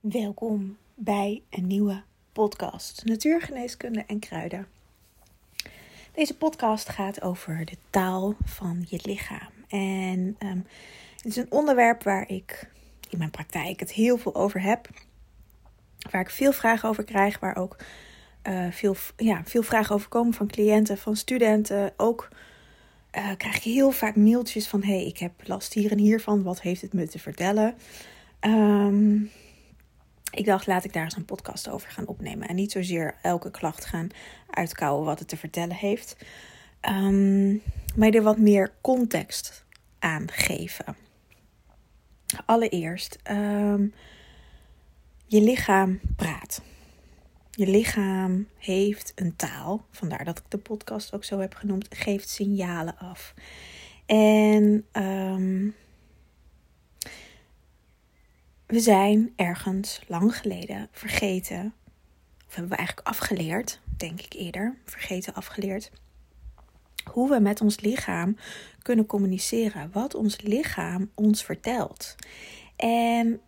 Welkom bij een nieuwe podcast Natuurgeneeskunde en kruiden. Deze podcast gaat over de taal van je lichaam. En um, het is een onderwerp waar ik in mijn praktijk het heel veel over heb. Waar ik veel vragen over krijg, waar ook uh, veel, ja, veel vragen over komen van cliënten, van studenten. Ook uh, krijg ik heel vaak mailtjes van: hey, ik heb last hier en hiervan, wat heeft het me te vertellen? Um, ik dacht, laat ik daar eens een podcast over gaan opnemen. En niet zozeer elke klacht gaan uitkouwen wat het te vertellen heeft. Um, maar er wat meer context aan geven. Allereerst, um, je lichaam praat. Je lichaam heeft een taal, vandaar dat ik de podcast ook zo heb genoemd, geeft signalen af. En um, we zijn ergens lang geleden vergeten, of hebben we eigenlijk afgeleerd, denk ik eerder, vergeten afgeleerd, hoe we met ons lichaam kunnen communiceren, wat ons lichaam ons vertelt. En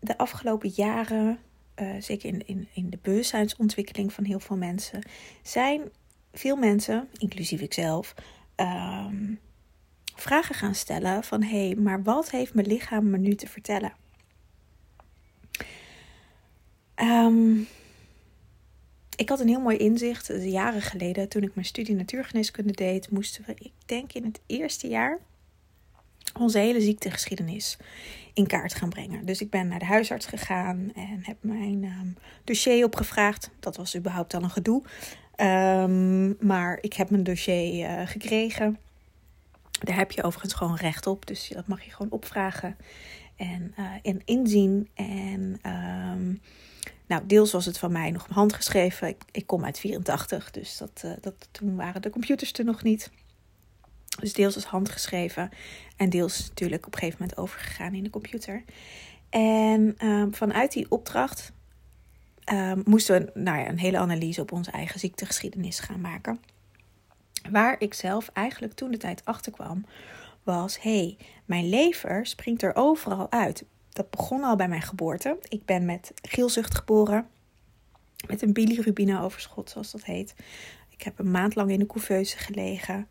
de afgelopen jaren, uh, zeker in, in, in de bewustzijnsontwikkeling van heel veel mensen, zijn veel mensen, inclusief ikzelf, um, vragen gaan stellen van hé, hey, maar wat heeft mijn lichaam me nu te vertellen? Um, ik had een heel mooi inzicht. Jaren geleden, toen ik mijn studie natuurgeneeskunde deed, moesten we, ik denk in het eerste jaar, onze hele ziektegeschiedenis in kaart gaan brengen. Dus ik ben naar de huisarts gegaan en heb mijn um, dossier opgevraagd. Dat was überhaupt al een gedoe. Um, maar ik heb mijn dossier uh, gekregen. Daar heb je overigens gewoon recht op. Dus dat mag je gewoon opvragen en, en inzien. En nou, deels was het van mij nog handgeschreven. Ik, ik kom uit 84, dus dat, uh, dat, toen waren de computers er nog niet. Dus deels was handgeschreven en deels natuurlijk op een gegeven moment overgegaan in de computer. En um, vanuit die opdracht um, moesten we nou ja, een hele analyse op onze eigen ziektegeschiedenis gaan maken. Waar ik zelf eigenlijk toen de tijd achter kwam, was: hé, hey, mijn lever springt er overal uit. Dat begon al bij mijn geboorte. Ik ben met geelzucht geboren. Met een bilirubine-overschot, zoals dat heet. Ik heb een maand lang in de couveuse gelegen.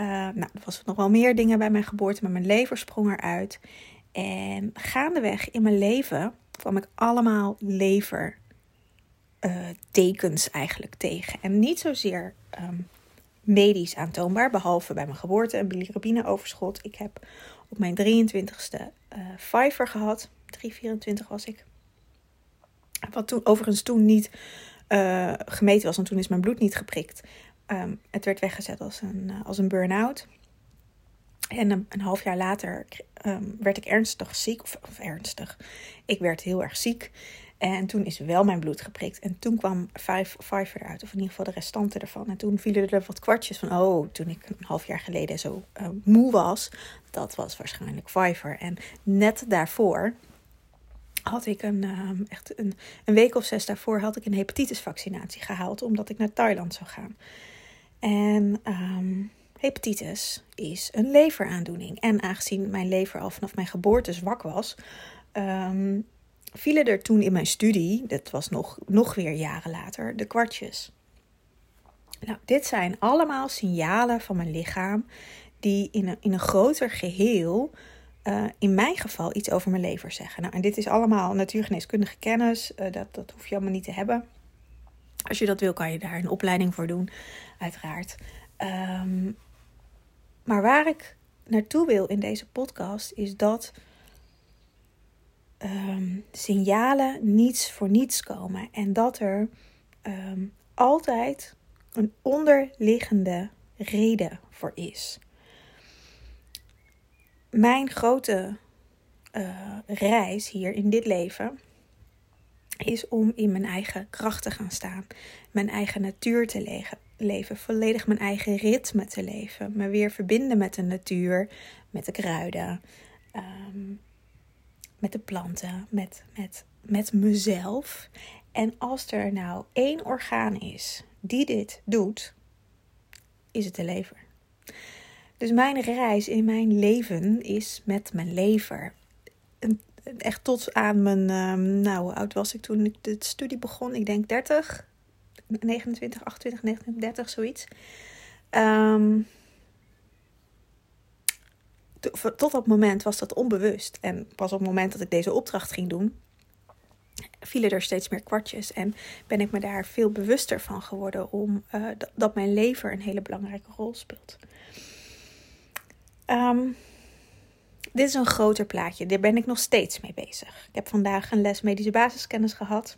Uh, nou, er was nog wel meer dingen bij mijn geboorte, maar mijn lever sprong eruit. En gaandeweg in mijn leven kwam ik allemaal levertekens uh, eigenlijk tegen. En niet zozeer um, medisch aantoonbaar, behalve bij mijn geboorte een bilirubine-overschot. Ik heb op mijn 23ste uh, Fiver gehad. 324 was ik. Wat toen overigens toen niet uh, gemeten was, want toen is mijn bloed niet geprikt. Um, het werd weggezet als een, uh, als een burn-out. En een, half jaar later um, werd ik ernstig ziek, of, of, ernstig. Ik werd heel erg ziek. En toen is wel mijn bloed geprikt. En toen kwam Fiver eruit, of in ieder geval de restanten ervan. En toen vielen er wat kwartjes van, oh, toen ik een half jaar geleden zo uh, moe was, dat was waarschijnlijk Fiver. En net daarvoor had ik een, um, echt een, een week of zes daarvoor had ik een hepatitisvaccinatie gehaald, omdat ik naar Thailand zou gaan. En um, hepatitis is een leveraandoening. En aangezien mijn lever al vanaf mijn geboorte zwak was, um, vielen er toen in mijn studie, dat was nog, nog weer jaren later, de kwartjes. Nou, dit zijn allemaal signalen van mijn lichaam die in een, in een groter geheel, uh, in mijn geval, iets over mijn lever zeggen. Nou, en dit is allemaal natuurgeneeskundige kennis, uh, dat, dat hoef je allemaal niet te hebben. Als je dat wil, kan je daar een opleiding voor doen, uiteraard. Um, maar waar ik naartoe wil in deze podcast is dat um, signalen niets voor niets komen. En dat er um, altijd een onderliggende reden voor is. Mijn grote uh, reis hier in dit leven is om in mijn eigen kracht te gaan staan, mijn eigen natuur te leven, volledig mijn eigen ritme te leven, me weer verbinden met de natuur, met de kruiden, um, met de planten, met, met, met mezelf. En als er nou één orgaan is die dit doet, is het de lever. Dus mijn reis in mijn leven is met mijn lever. Echt tot aan mijn, um, nou, hoe oud was ik toen ik de studie begon? Ik denk 30, 29, 28, 29, 30, zoiets. Um, tot dat moment was dat onbewust. En pas op het moment dat ik deze opdracht ging doen, vielen er steeds meer kwartjes. En ben ik me daar veel bewuster van geworden om, uh, dat mijn lever een hele belangrijke rol speelt. Um, dit is een groter plaatje. Daar ben ik nog steeds mee bezig. Ik heb vandaag een les medische basiskennis gehad.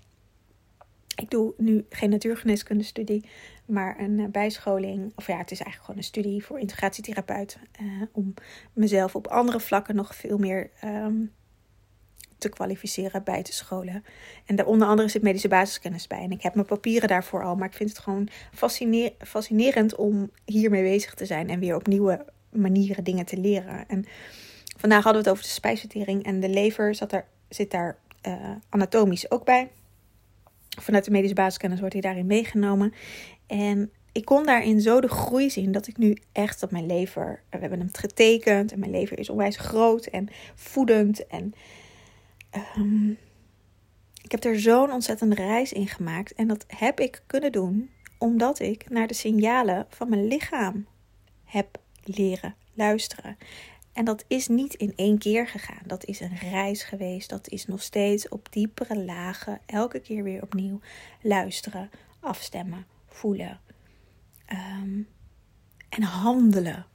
Ik doe nu geen natuurgeneeskunde studie, maar een eh, bijscholing. Of ja, het is eigenlijk gewoon een studie voor integratietherapeut. Uh, om mezelf op andere vlakken nog veel meer um, te kwalificeren, bij te scholen. En daar onder andere zit medische basiskennis bij. En ik heb mijn papieren daarvoor al, maar ik vind het gewoon fasciner fascinerend om hiermee bezig te zijn en weer op nieuwe manieren dingen te leren. En vandaag hadden we het over de spijsvertering en de lever zat zit daar uh, anatomisch ook bij. Vanuit de medische basiskennis wordt hij daarin meegenomen. En ik kon daarin zo de groei zien dat ik nu echt op mijn lever. We hebben hem getekend en mijn lever is onwijs groot en voedend. En um, ik heb er zo'n ontzettende reis in gemaakt. En dat heb ik kunnen doen omdat ik naar de signalen van mijn lichaam heb leren luisteren. En dat is niet in één keer gegaan. Dat is een reis geweest. Dat is nog steeds op diepere lagen. Elke keer weer opnieuw luisteren, afstemmen, voelen. Ehm, en handelen.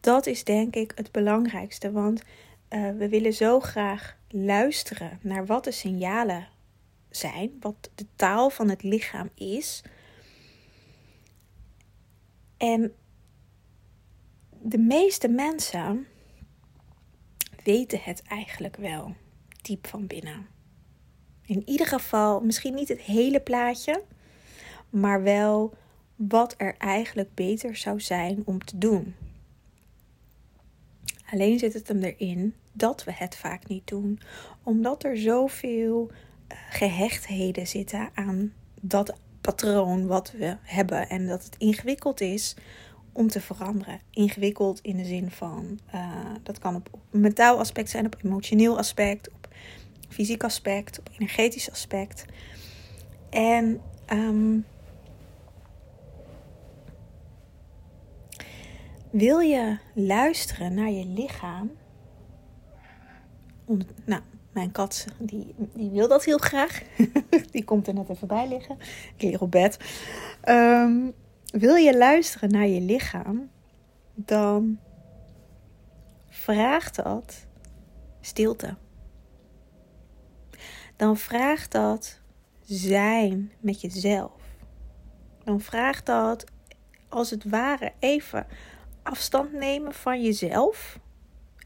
Dat is denk ik het belangrijkste. Want uh, we willen zo graag luisteren naar wat de signalen zijn. Wat de taal van het lichaam is. En de meeste mensen weten het eigenlijk wel, diep van binnen. In ieder geval, misschien niet het hele plaatje, maar wel wat er eigenlijk beter zou zijn om te doen. Alleen zit het hem erin dat we het vaak niet doen, omdat er zoveel uh, gehechtheden zitten aan dat patroon wat we hebben en dat het ingewikkeld is om te veranderen. Ingewikkeld in de zin van, uh, dat kan op, mentaal aspect zijn, op emotioneel aspect, op fysiek aspect, op energetisch aspect. En um, wil je luisteren naar je lichaam? nou, mijn kat die, die wil dat heel graag. die komt er net even bij liggen. Ik lig op bed. Um, wil je luisteren naar je lichaam, dan vraagt dat stilte. Dan vraagt dat zijn met jezelf. Dan vraagt dat als het ware even afstand nemen van jezelf.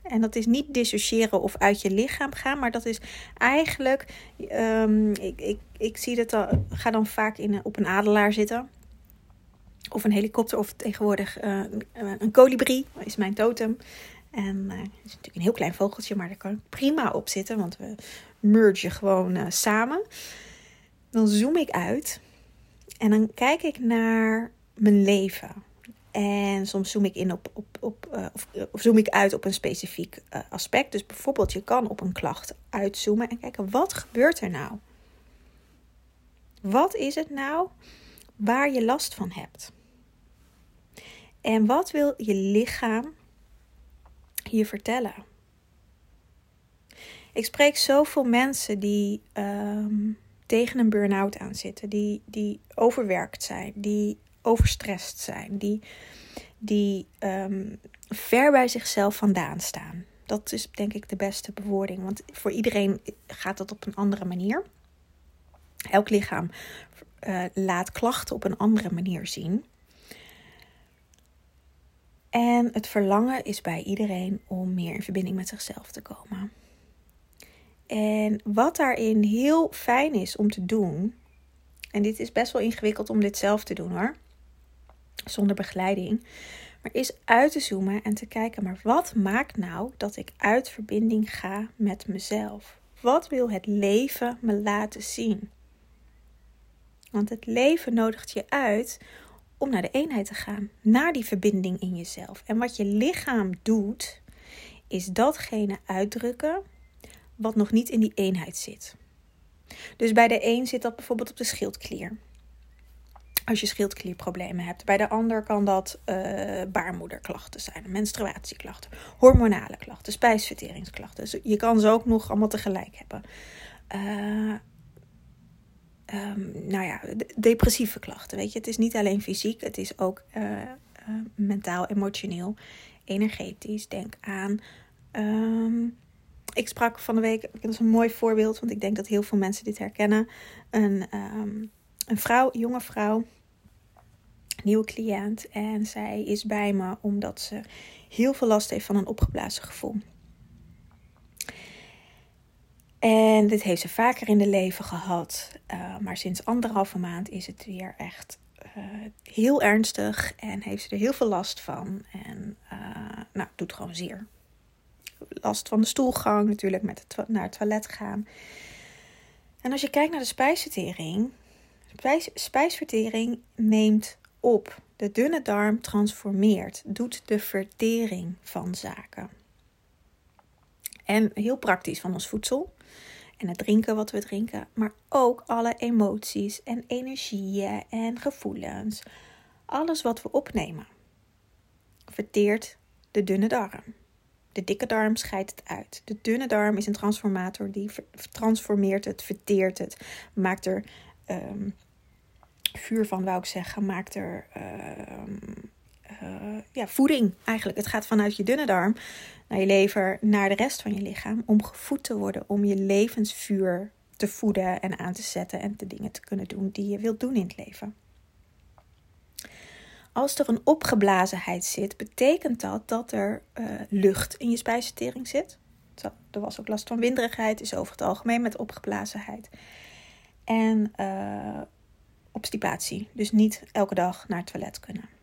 En dat is niet dissociëren of uit je lichaam gaan, maar dat is eigenlijk. Um, ik, ik, ik zie dat al, ga dan vaak in, op een adelaar zitten. Of een helikopter, of tegenwoordig uh, een kolibrie, is mijn totem. En uh, het is natuurlijk een heel klein vogeltje, maar daar kan ik prima op zitten, want we mergen gewoon uh, samen. Dan zoom ik uit en dan kijk ik naar mijn leven. En soms zoom ik in op, op, op of, of, zoom ik uit op een specifiek aspect. Dus bijvoorbeeld, je kan op een klacht uitzoomen en kijken wat gebeurt er nou? Wat is het nou waar je last van hebt? En wat wil je lichaam je vertellen? Ik spreek zoveel mensen die um, tegen een burn-out aan zitten, die, die overwerkt zijn, die overstrest zijn, die, die um, ver bij zichzelf vandaan staan. Dat is denk ik de beste bewoording, want voor iedereen gaat dat op een andere manier. Elk lichaam uh, laat klachten op een andere manier zien. En het verlangen is bij iedereen om meer in verbinding met zichzelf te komen. En wat daarin heel fijn is om te doen, en dit is best wel ingewikkeld om dit zelf te doen hoor, zonder begeleiding, maar is uit te zoomen en te kijken, maar wat maakt nou dat ik uit verbinding ga met mezelf? Wat wil het leven me laten zien? Want het leven nodigt je uit om naar de eenheid te gaan, naar die verbinding in jezelf. En wat je lichaam doet, is datgene uitdrukken wat nog niet in die eenheid zit. Dus bij de een zit dat bijvoorbeeld op de schildklier. Als je schildklierproblemen hebt. Bij de ander kan dat uh, baarmoederklachten zijn, menstruatieklachten, hormonale klachten, spijsverteringsklachten. Dus je kan ze ook nog allemaal tegelijk hebben. Uh, um, nou ja, depressieve klachten. Weet je, het is niet alleen fysiek, het is ook uh, mentaal, emotioneel, energetisch. Denk aan. Um, ik sprak van de week, dat is een mooi voorbeeld, want ik denk dat heel veel mensen dit herkennen. Een, um, een vrouw, een jonge vrouw, nieuwe cliënt. En zij is bij me omdat ze heel veel last heeft van een opgeblazen gevoel. En dit heeft ze vaker in de leven gehad. Uh, maar sinds anderhalve maand is het weer echt uh, heel ernstig. En heeft ze er heel veel last van. En uh, nou, doet gewoon zeer. Last van de stoelgang natuurlijk, met het naar het toilet gaan. En als je kijkt naar de spijsvertering. Spijs spijsvertering neemt op. De dunne darm transformeert, doet de vertering van zaken. En heel praktisch van ons voedsel en het drinken wat we drinken, maar ook alle emoties en energieën en gevoelens. Alles wat we opnemen verteert de dunne darm. De dikke darm scheidt het uit. De dunne darm is een transformator die transformeert het, verteert het, maakt er um, vuur van, wou ik zeggen, maakt er um, uh, ja, voeding eigenlijk. Het gaat vanuit je dunne darm naar je lever, naar de rest van je lichaam. Om gevoed te worden, om je levensvuur te voeden en aan te zetten en de dingen te kunnen doen die je wilt doen in het leven. Als er een opgeblazenheid zit, betekent dat dat er uh, lucht in je spijsvertering zit. Er was ook last van winderigheid, is over het algemeen met opgeblazenheid. En uh, obstipatie, dus niet elke dag naar het toilet kunnen.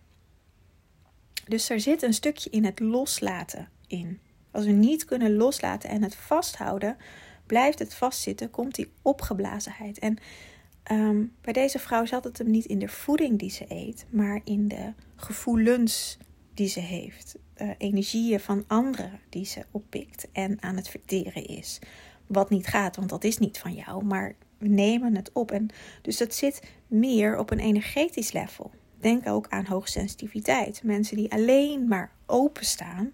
Dus er zit een stukje in het loslaten in. Als we niet kunnen loslaten en het vasthouden, blijft het vastzitten, komt die opgeblazenheid. En um, bij deze vrouw zat het hem niet in de voeding die ze eet, maar in de gevoelens die ze heeft. Energieën van anderen die ze oppikt en aan het verteren is. Wat niet gaat, want dat is niet van jou, maar we nemen het op. En dus dat zit meer op een energetisch level. Denk ook aan hoogsensitiviteit. Mensen die alleen maar openstaan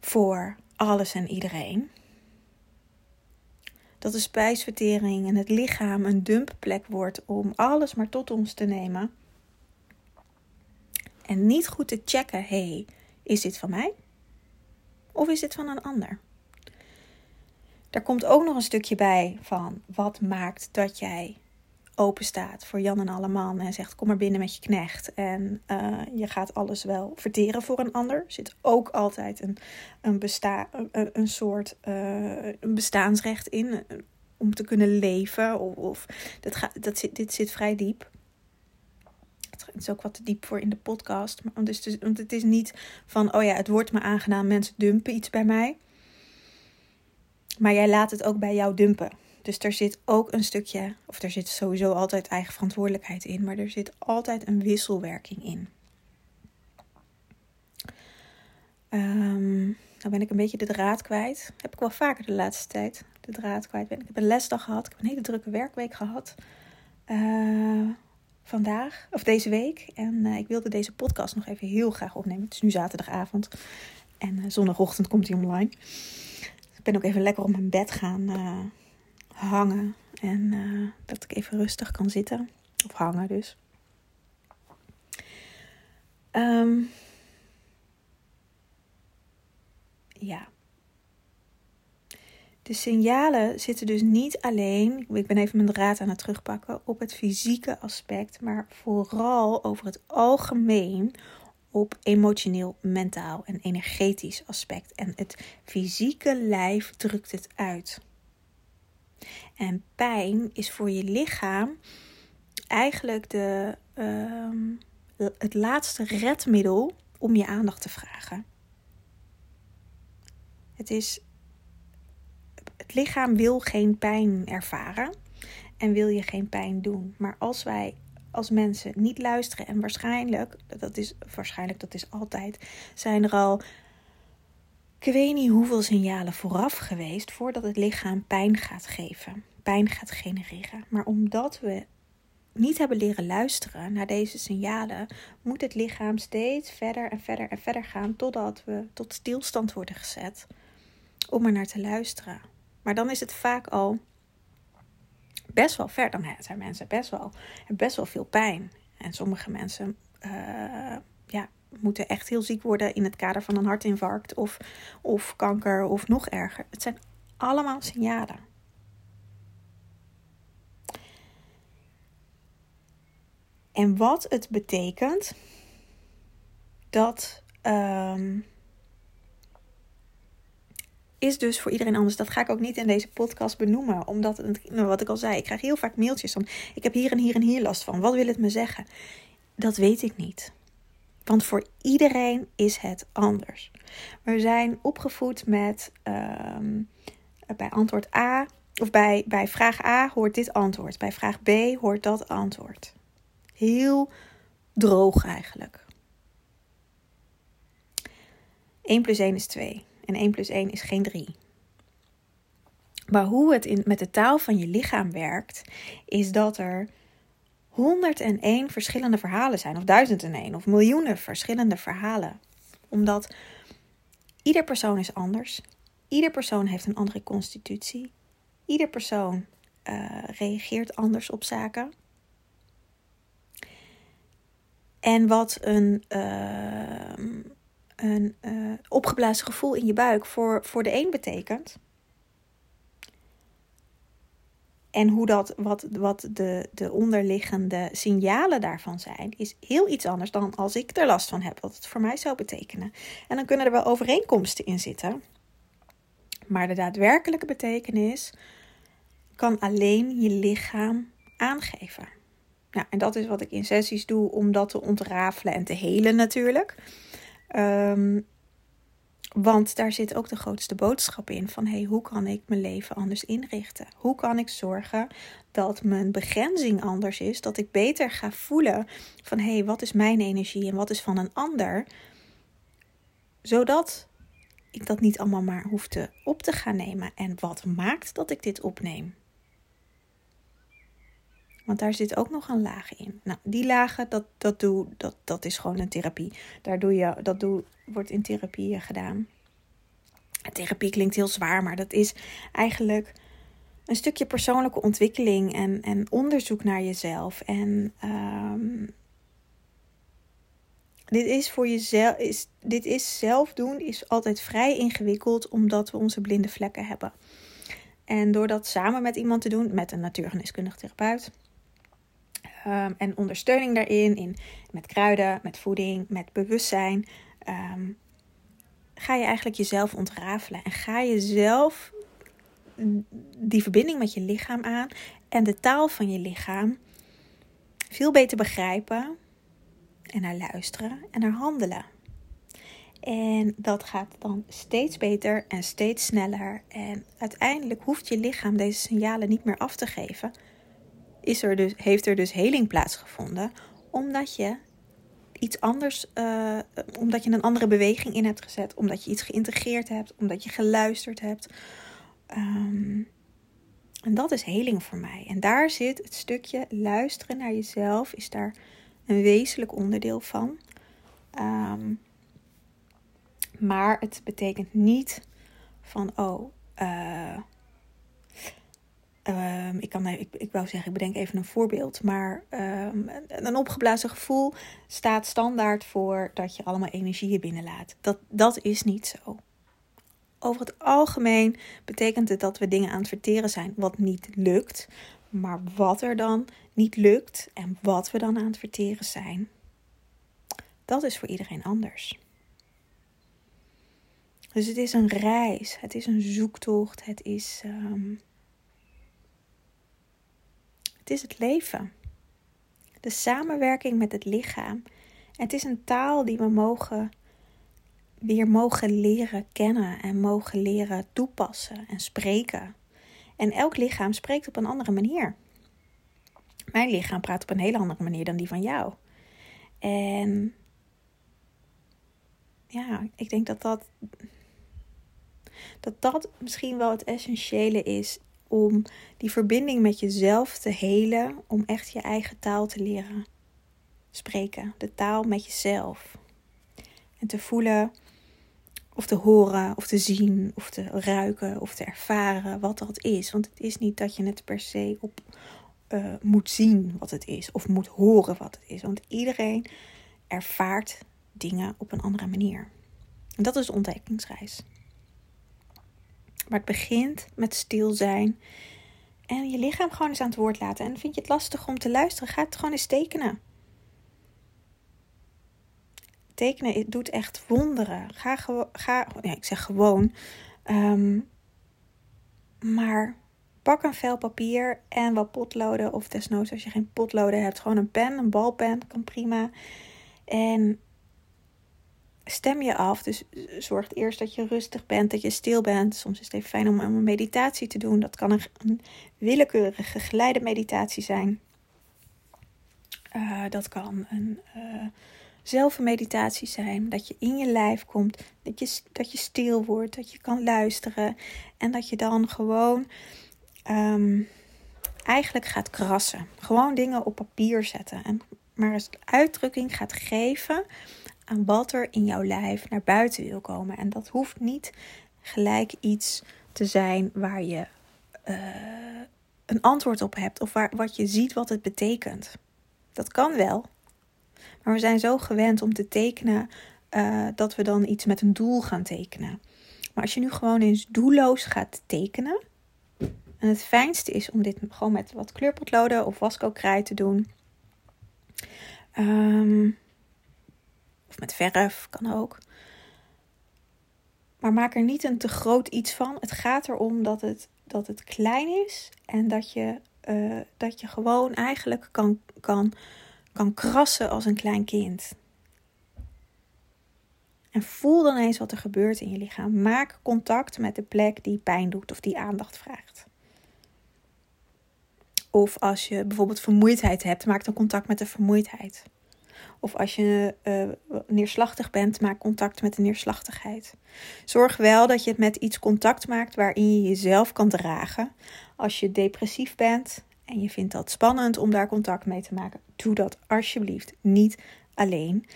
voor alles en iedereen. Dat de spijsvertering en het lichaam een dumpplek wordt om alles maar tot ons te nemen. En niet goed te checken: hey, is dit van mij? Of is dit van een ander? Daar komt ook nog een stukje bij van wat maakt dat jij open staat voor Jan en alle man en zegt: Kom maar binnen met je knecht. En uh, je gaat alles wel verteren voor een ander. Er zit ook altijd een, een, besta een, een soort uh, een bestaansrecht in. Om te kunnen leven. Of, of dat gaat, dat zit, dit zit vrij diep. Het is ook wat te diep voor in de podcast. Maar, dus, want het is niet van: Oh ja, het wordt me aangedaan, mensen dumpen iets bij mij. Maar jij laat het ook bij jou dumpen. Dus er zit ook een stukje, of er zit sowieso altijd eigen verantwoordelijkheid in, maar er zit altijd een wisselwerking in. Um, nou ben ik een beetje de draad kwijt. Heb ik wel vaker de laatste tijd de draad kwijt ben. Ik heb een lesdag gehad. Ik heb een hele drukke werkweek gehad. Uh, vandaag, of deze week. En uh, ik wilde deze podcast nog even heel graag opnemen. Het is nu zaterdagavond. En uh, zondagochtend komt hij online. ik ben ook even lekker op mijn bed gaan hangen. En uh, dat ik even rustig kan zitten. Of hangen dus. Um, ja. De signalen zitten dus niet alleen, ik ben even mijn draad aan het terugpakken, op het fysieke aspect, maar vooral over het algemeen op emotioneel, mentaal en energetisch aspect. En het fysieke lijf drukt het uit. En pijn is voor je lichaam eigenlijk de, uh, het laatste redmiddel om je aandacht te vragen. Het is. Het lichaam wil geen pijn ervaren en wil je geen pijn doen. Maar als wij als mensen niet luisteren en waarschijnlijk, dat is waarschijnlijk, dat is altijd, zijn er al ik weet niet hoeveel signalen vooraf geweest voordat het lichaam pijn gaat geven, pijn gaat genereren. Maar omdat we niet hebben leren luisteren naar deze signalen, moet het lichaam steeds verder en verder en verder gaan totdat we tot stilstand worden gezet om er naar te luisteren. Maar dan is het vaak al best wel ver. Dan zijn mensen best wel, best wel veel pijn. En sommige mensen ja, moeten echt heel ziek worden in het kader van een hartinfarct of, of kanker of nog erger. Het zijn allemaal signalen. En wat het betekent, dat um, is dus voor iedereen anders. Dat ga ik ook niet in deze podcast benoemen. Omdat, nou, wat ik al zei, ik krijg heel vaak mailtjes van... ik heb hier en hier en hier last van. Wat wil het me zeggen? Dat weet ik niet. Want voor iedereen is het anders. We zijn opgevoed met ehm, bij antwoord A... of bij, bij vraag A hoort dit antwoord. Bij vraag B hoort dat antwoord. Heel droog eigenlijk. 1 plus 1 is 2 en 1 plus 1 is geen 3. Maar hoe het in, met de taal van je lichaam werkt, is dat er 101 verschillende verhalen zijn, of 1001 of miljoenen verschillende verhalen. Omdat ieder persoon is anders, ieder persoon heeft een andere constitutie, ieder persoon uh, reageert anders op zaken. En wat een, uh, een uh, opgeblazen gevoel in je buik voor, voor de een betekent. En hoe dat, wat, wat de, de onderliggende signalen daarvan zijn, is heel iets anders dan als ik er last van heb, wat het voor mij zou betekenen. En dan kunnen er wel overeenkomsten in zitten. Maar de daadwerkelijke betekenis kan alleen je lichaam aangeven. Nou, en dat is wat ik in sessies doe om dat te ontrafelen en te helen natuurlijk. Um, want daar zit ook de grootste boodschap in van hey, hoe kan ik mijn leven anders inrichten? Hoe kan ik zorgen dat mijn begrenzing anders is, dat ik beter ga voelen van hey, wat is mijn energie en wat is van een ander? Zodat ik dat niet allemaal maar hoef te op te gaan nemen. En wat maakt dat ik dit opneem? Want daar zit ook nog een laag in. Nou, die lagen, dat, dat, doe, dat, dat is gewoon een therapie. Daar doe je, dat doe, wordt in therapie gedaan. Therapie klinkt heel zwaar, maar dat is eigenlijk een stukje persoonlijke ontwikkeling en, en onderzoek naar jezelf. En um, dit is voor jezelf, is, dit is zelf doen, is altijd vrij ingewikkeld, omdat we onze blinde vlekken hebben. En door dat samen met iemand te doen, met een natuurgeneeskundige therapeut, um, en ondersteuning daarin, in, met kruiden, met voeding, met bewustzijn, um, ga je eigenlijk jezelf ontrafelen en ga je zelf die verbinding met je lichaam aan en de taal van je lichaam veel beter begrijpen en naar luisteren en naar handelen. En dat gaat dan steeds beter en steeds sneller. En uiteindelijk hoeft je lichaam deze signalen niet meer af te geven. Is er dus, heeft er dus heling plaatsgevonden, omdat je iets anders, uh, omdat je een andere beweging in hebt gezet, omdat je iets geïntegreerd hebt, omdat je geluisterd hebt. Um, en dat is heling voor mij. En daar zit het stukje luisteren naar jezelf, is daar een wezenlijk onderdeel van. Um, maar het betekent niet van, oh, uh, Um, ik, kan, ik, ik wou zeggen, ik bedenk even een voorbeeld. Maar um, een opgeblazen gevoel staat standaard voor dat je allemaal energieën binnenlaat. Dat, dat is niet zo. Over het algemeen betekent het dat we dingen aan het verteren zijn wat niet lukt. Maar wat er dan niet lukt en wat we dan aan het verteren zijn, dat is voor iedereen anders. Dus het is een reis, het is een zoektocht, het is. Um, het is het leven. De samenwerking met het lichaam. het is een taal die we mogen weer mogen leren kennen en mogen leren toepassen en spreken. En elk lichaam spreekt op een andere manier. Mijn lichaam praat op een hele andere manier dan die van jou. En ja, ik denk dat dat Dat dat misschien wel het essentiële is om die verbinding met jezelf te helen, om echt je eigen taal te leren spreken. De taal met jezelf. En te voelen of te horen, of te zien, of te ruiken, of te ervaren wat dat is. Want het is niet dat je het per se op uh, moet zien wat het is, of moet horen wat het is. Want iedereen ervaart dingen op een andere manier. En dat is de ontdekkingsreis. Maar het begint met stil zijn en je lichaam gewoon eens aan het woord laten. En vind je het lastig om te luisteren, ga het gewoon eens tekenen. Tekenen doet echt wonderen. Ga, ga ja, ik zeg gewoon. Um, maar pak een vel papier en wat potloden. Of desnoods als je geen potloden hebt, gewoon een pen, een balpen, kan prima. En stem je af. Dus zorg eerst dat je rustig bent, dat je stil bent. Soms is het even fijn om een meditatie te doen. Dat kan een, willekeurige geleide meditatie zijn. Uh, dat kan een uh, zelfmeditatie zijn. Dat je in je lijf komt. Dat je, dat je stil wordt. Dat je kan luisteren. En dat je dan gewoon um, eigenlijk gaat krassen. Gewoon dingen op papier zetten. En maar eens uitdrukking gaat geven aan wat er in jouw lijf naar buiten wil komen. En dat hoeft niet gelijk iets te zijn waar je uh, een antwoord op hebt of waar, wat je ziet wat het betekent. Dat kan wel. Maar we zijn zo gewend om te tekenen uh, dat we dan iets met een doel gaan tekenen. Maar als je nu gewoon eens doelloos gaat tekenen. En het fijnste is om dit gewoon met wat kleurpotloden of wasco-kraai te doen. Um, of met verf, kan ook. Maar maak er niet een te groot iets van. Het gaat erom dat het, dat het klein is en dat je, uh, dat je gewoon eigenlijk kan, kan, kan krassen als een klein kind. En voel dan eens wat er gebeurt in je lichaam. Maak contact met de plek die pijn doet of die aandacht vraagt. Of als je bijvoorbeeld vermoeidheid hebt, maak dan contact met de vermoeidheid. Of als je uh, neerslachtig bent, maak contact met de neerslachtigheid. Zorg wel dat je het met iets contact maakt waarin je jezelf kan dragen. Als je depressief bent en je vindt dat spannend om daar contact mee te maken, doe dat alsjeblieft niet alleen.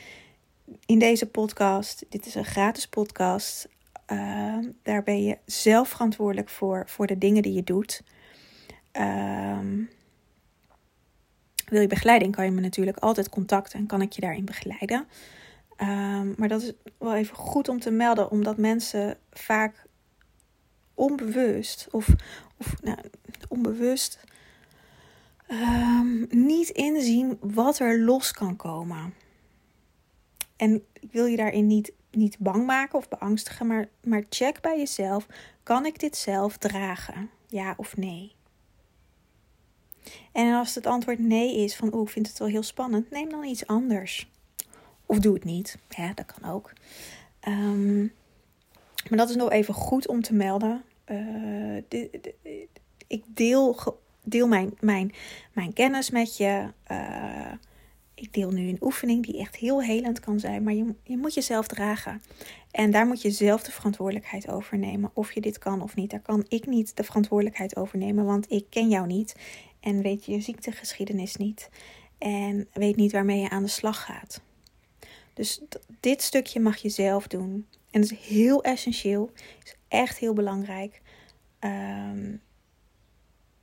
In deze podcast, dit is een gratis podcast, uh, daar ben je zelf verantwoordelijk voor, voor de dingen die je doet. Uh, wil je begeleiding, kan je me natuurlijk altijd contacten en kan ik je daarin begeleiden. Um, maar dat is wel even goed om te melden, omdat mensen vaak onbewust of, of nou, onbewust um, niet inzien wat er los kan komen. En ik wil je daarin niet, niet bang maken of beangstigen, maar, maar check bij jezelf: kan ik dit zelf dragen? Ja of nee? En als het antwoord nee is van oeh, ik vind het wel heel spannend, neem dan iets anders. Of doe het niet. Ja, dat kan ook. Um, maar dat is nog even goed om te melden. Uh, ik deel, deel mijn, mijn, mijn kennis met je. Uh, ik deel nu een oefening die echt heel helend kan zijn. Maar je, je moet jezelf dragen. En daar moet je zelf de verantwoordelijkheid over nemen. Of je dit kan of niet. Daar kan ik niet de verantwoordelijkheid over nemen. Want ik ken jou niet en weet je ziektegeschiedenis niet en weet niet waarmee je aan de slag gaat. Dus dit stukje mag je zelf doen. En dat is heel essentieel, is echt heel belangrijk. Ehm,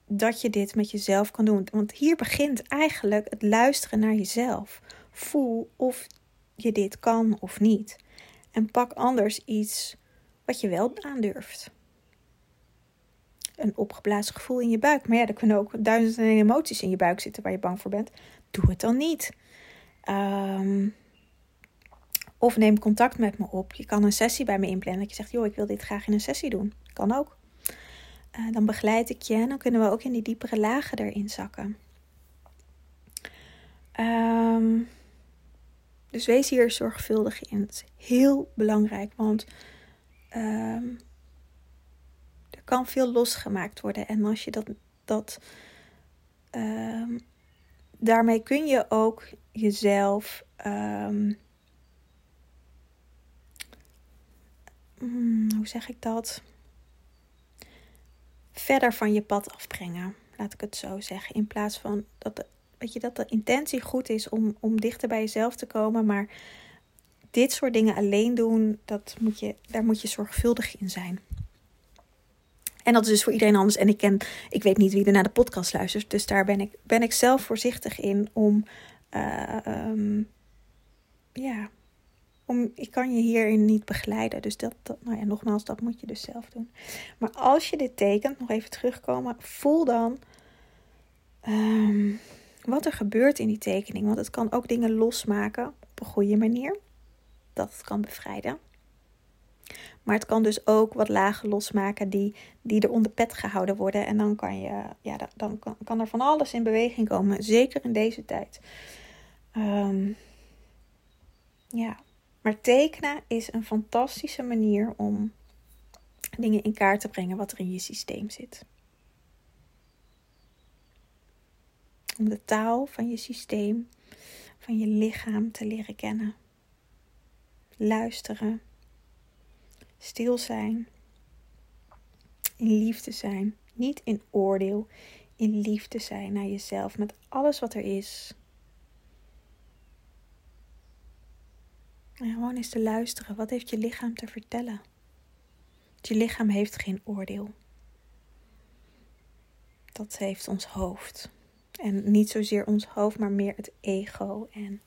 dat je dit met jezelf kan doen. Want hier begint eigenlijk het luisteren naar jezelf. Voel of je dit kan of niet. En pak anders iets wat je wel aandurft een opgeblazen gevoel in je buik. Maar ja, er kunnen ook duizenden emoties in je buik zitten waar je bang voor bent. Doe het dan niet. Um, of neem contact met me op. Je kan een sessie bij me inplannen. Dat je zegt, joh, ik wil dit graag in een sessie doen. Kan ook. Uh, dan begeleid ik je en dan kunnen we ook in die diepere lagen erin zakken. Um, dus wees hier zorgvuldig in. Het is heel belangrijk, want um, kan veel losgemaakt worden. En als je dat. dat um, daarmee kun je ook jezelf. Um, hmm, hoe zeg ik dat? Verder van je pad afbrengen, laat ik het zo zeggen. In plaats van dat de, weet je, dat de intentie goed is om, om dichter bij jezelf te komen, maar dit soort dingen alleen doen, dat moet je, daar moet je zorgvuldig in zijn. En dat is dus voor iedereen anders. En ik, ken, ik weet niet wie er naar de podcast luistert. Dus daar ben ik, ben ik zelf voorzichtig in om. Uh, um, ja. Om, ik kan je hierin niet begeleiden. Dus dat, dat, nou ja, nogmaals, dat moet je dus zelf doen. Maar als je dit tekent, nog even terugkomen. Voel dan um, wat er gebeurt in die tekening. Want het kan ook dingen losmaken op een goede manier. Dat het kan bevrijden. Maar het kan dus ook wat lagen losmaken die, die er onder pet gehouden worden. En dan kan, je, ja, dan kan, kan er van alles in beweging komen. Zeker in deze tijd. Um, ja, maar tekenen is een fantastische manier om dingen in kaart te brengen wat er in je systeem zit. Om de taal van je systeem, van je lichaam te leren kennen. Luisteren stil zijn, in liefde zijn, niet in oordeel, in liefde zijn naar jezelf met alles wat er is. En gewoon eens te luisteren, wat heeft je lichaam te vertellen? Je lichaam heeft geen oordeel. Dat heeft ons hoofd. En niet zozeer ons hoofd, maar meer het ego en,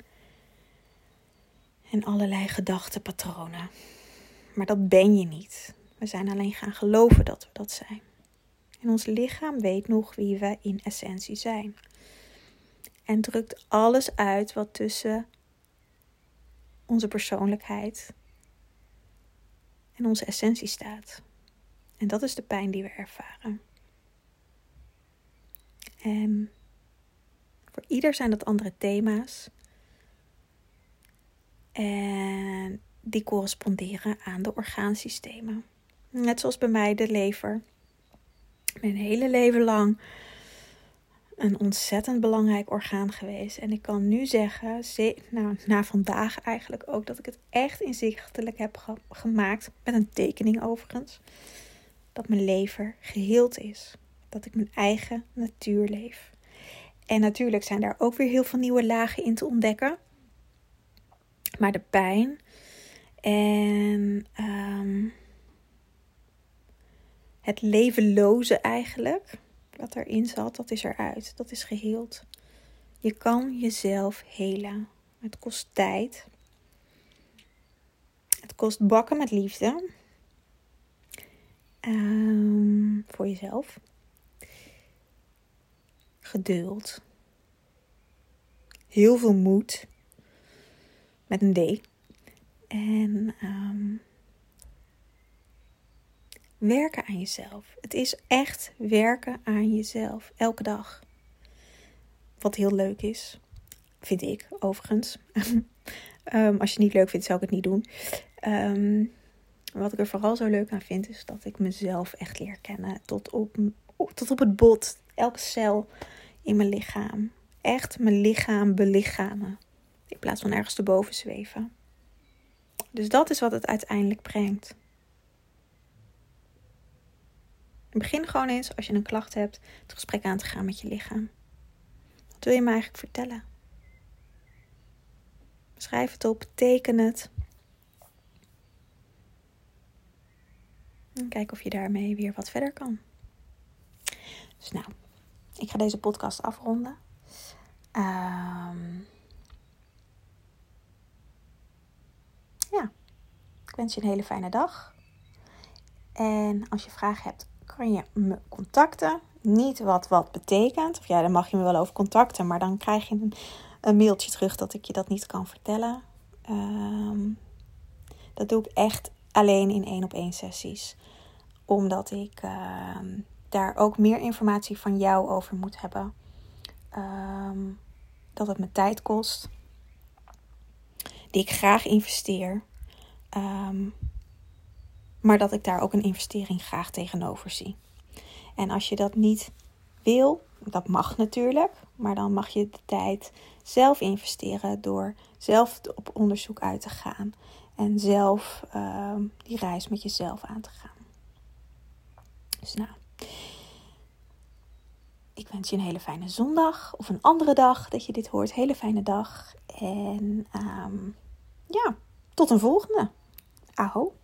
en allerlei gedachtenpatronen. Maar dat ben je niet. We zijn alleen gaan geloven dat we dat zijn. En ons lichaam weet nog wie we in essentie zijn. En drukt alles uit wat tussen onze persoonlijkheid en onze essentie staat. En dat is de pijn die we ervaren. En voor ieder zijn dat andere thema's. En die corresponderen aan de orgaansystemen. Net zoals bij mij de lever. Mijn hele leven lang een ontzettend belangrijk orgaan geweest. En ik kan nu zeggen, nou, na vandaag eigenlijk ook, dat ik het echt inzichtelijk heb gemaakt. Met een tekening overigens. Dat mijn lever geheeld is. Dat ik mijn eigen natuur leef. En natuurlijk zijn daar ook weer heel veel nieuwe lagen in te ontdekken. Maar de pijn en um, het levenloze eigenlijk, wat erin zat, dat is eruit. Dat is geheeld. Je kan jezelf helen. Het kost tijd. Het kost bakken met liefde. Um, voor jezelf. Geduld. Heel veel moed. Met een D. En um, werken aan jezelf. Het is echt werken aan jezelf. Elke dag. Wat heel leuk is. Vind ik overigens. um, als je het niet leuk vindt, zou ik het niet doen. Um, wat ik er vooral zo leuk aan vind, is dat ik mezelf echt leer kennen. Tot op, tot op het bot. Elke cel in mijn lichaam. Echt mijn lichaam belichamen. In plaats van ergens erboven zweven. Dus dat is wat het uiteindelijk brengt. Begin gewoon eens, als je een klacht hebt, het gesprek aan te gaan met je lichaam. Wat wil je me eigenlijk vertellen? Schrijf het op, teken het. En kijk of je daarmee weer wat verder kan. Dus nou, ik ga deze podcast afronden. Um, ja, ik wens je een hele fijne dag. En als je vragen hebt, kan je me contacten. Niet wat wat betekent. Of ja, dan mag je me wel over contacten. Maar dan krijg je een, een mailtje terug dat ik je dat niet kan vertellen. Um, dat doe ik echt alleen in één op één sessies. Omdat ik um, daar ook meer informatie van jou over moet hebben. Um, dat het me tijd kost. Die ik graag investeer. Um, maar dat ik daar ook een investering graag tegenover zie. En als je dat niet wil, dat mag natuurlijk, maar dan mag je de tijd zelf investeren door zelf op onderzoek uit te gaan En zelf ehm, die reis met jezelf aan te gaan. Dus nou, ik wens je een hele fijne zondag of een andere dag dat je dit hoort. Hele fijne dag. En ehm, ja, tot een volgende. Aho.